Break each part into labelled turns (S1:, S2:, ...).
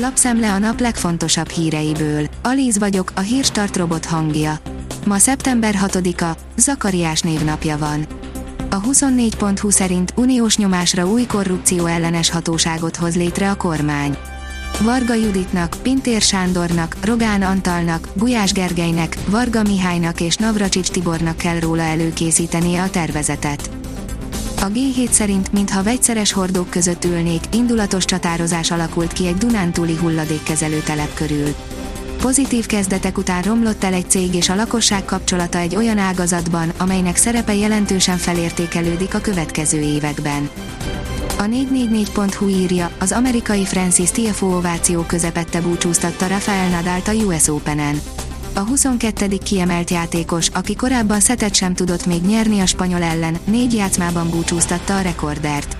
S1: Lapszemle a nap legfontosabb híreiből. Alíz vagyok, a hírstart robot hangja. Ma szeptember 6-a, Zakariás névnapja van. A 24.20 szerint uniós nyomásra új korrupció ellenes hatóságot hoz létre a kormány. Varga Juditnak, Pintér Sándornak, Rogán Antalnak, Gulyás Gergelynek, Varga Mihálynak és Navracsics Tibornak kell róla előkészítenie a tervezetet. A G7 szerint, mintha vegyszeres hordók között ülnék, indulatos csatározás alakult ki egy Dunántúli hulladékkezelő telep körül. Pozitív kezdetek után romlott el egy cég és a lakosság kapcsolata egy olyan ágazatban, amelynek szerepe jelentősen felértékelődik a következő években. A 444.hu írja, az amerikai Francis TFO ováció közepette búcsúztatta Rafael Nadal a US Open-en. A 22. kiemelt játékos, aki korábban szetet sem tudott még nyerni a spanyol ellen, négy játszmában búcsúztatta a rekordert.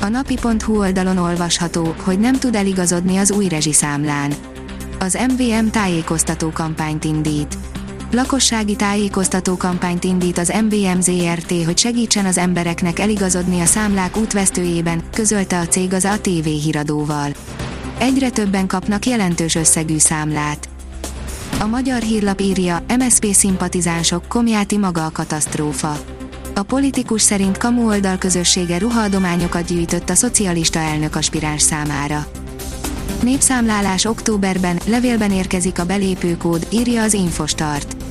S1: A napi.hu oldalon olvasható, hogy nem tud eligazodni az új rezsiszámlán. Az MVM tájékoztató kampányt indít. Lakossági tájékoztató kampányt indít az MVM ZRT, hogy segítsen az embereknek eligazodni a számlák útvesztőjében, közölte a cég az ATV híradóval. Egyre többen kapnak jelentős összegű számlát. A magyar hírlap írja, MSP szimpatizánsok, Komjáti maga a katasztrófa. A politikus szerint kamu oldal közössége ruhaadományokat gyűjtött a szocialista elnök aspiráns számára. Népszámlálás októberben, levélben érkezik a belépőkód, írja az Infostart.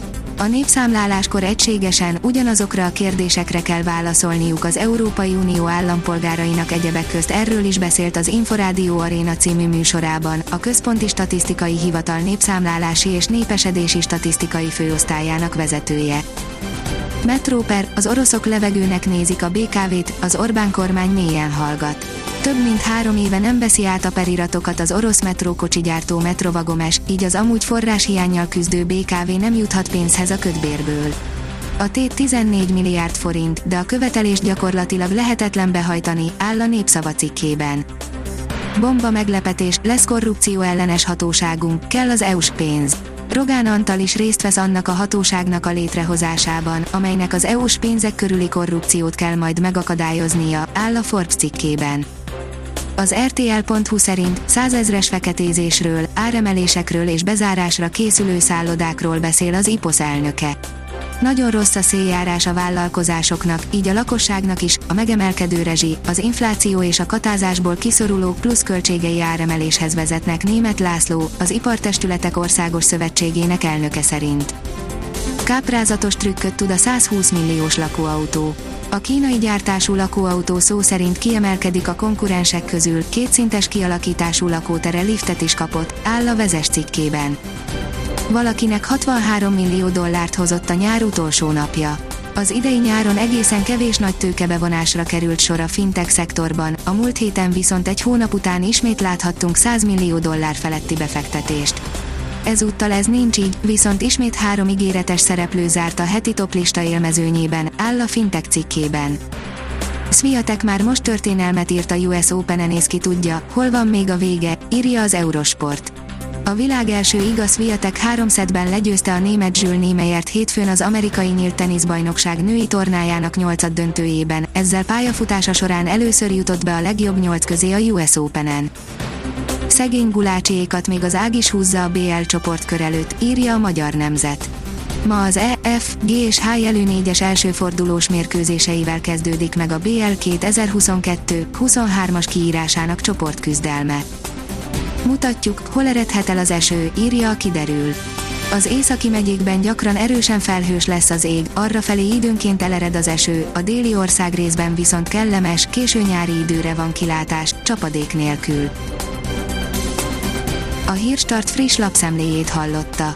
S1: A népszámláláskor egységesen ugyanazokra a kérdésekre kell válaszolniuk az Európai Unió állampolgárainak egyebek közt erről is beszélt az Inforádió Aréna című műsorában, a Központi Statisztikai Hivatal népszámlálási és népesedési statisztikai főosztályának vezetője. Metróper, az oroszok levegőnek nézik a BKV-t, az Orbán kormány mélyen hallgat több mint három éve nem veszi át a periratokat az orosz metrókocsi gyártó Metrovagomes, így az amúgy forráshiányjal küzdő BKV nem juthat pénzhez a ködbérből. A tét 14 milliárd forint, de a követelés gyakorlatilag lehetetlen behajtani, áll a népszava cikkében. Bomba meglepetés, lesz korrupció ellenes hatóságunk, kell az EU-s pénz. Rogán Antal is részt vesz annak a hatóságnak a létrehozásában, amelynek az EU-s pénzek körüli korrupciót kell majd megakadályoznia, áll a Forbes cikkében. Az RTL.hu szerint százezres feketézésről, áremelésekről és bezárásra készülő szállodákról beszél az IPOS elnöke. Nagyon rossz a széljárás a vállalkozásoknak, így a lakosságnak is, a megemelkedő rezsi, az infláció és a katázásból kiszoruló plusz költségei áremeléshez vezetnek német László, az Ipartestületek Országos Szövetségének elnöke szerint. Káprázatos trükköt tud a 120 milliós lakóautó. A kínai gyártású lakóautó szó szerint kiemelkedik a konkurensek közül, kétszintes kialakítású lakótere liftet is kapott, áll a vezes cikkében. Valakinek 63 millió dollárt hozott a nyár utolsó napja. Az idei nyáron egészen kevés nagy tőkebevonásra került sor a fintech szektorban, a múlt héten viszont egy hónap után ismét láthattunk 100 millió dollár feletti befektetést. Ezúttal ez nincs így, viszont ismét három ígéretes szereplő zárt a heti toplista élmezőnyében, áll a Fintech cikkében. Sviatek már most történelmet írt a US Open-en és ki tudja, hol van még a vége, írja az Eurosport. A világ első igaz három szedben legyőzte a német Jules Niemeyert hétfőn az amerikai nyílt teniszbajnokság női tornájának nyolcad döntőjében, ezzel pályafutása során először jutott be a legjobb nyolc közé a US Open-en. Szegény gulácsiékat még az ág is húzza a BL csoportkör előtt, írja a Magyar Nemzet. Ma az E, F, G és H jelű négyes elsőfordulós mérkőzéseivel kezdődik meg a BL 2022-23-as kiírásának csoportküzdelme. Mutatjuk, hol eredhet el az eső, írja a kiderül. Az északi megyékben gyakran erősen felhős lesz az ég, arra felé időnként elered az eső, a déli ország részben viszont kellemes, késő nyári időre van kilátás, csapadék nélkül. A Hírstart friss lapszemléjét hallotta.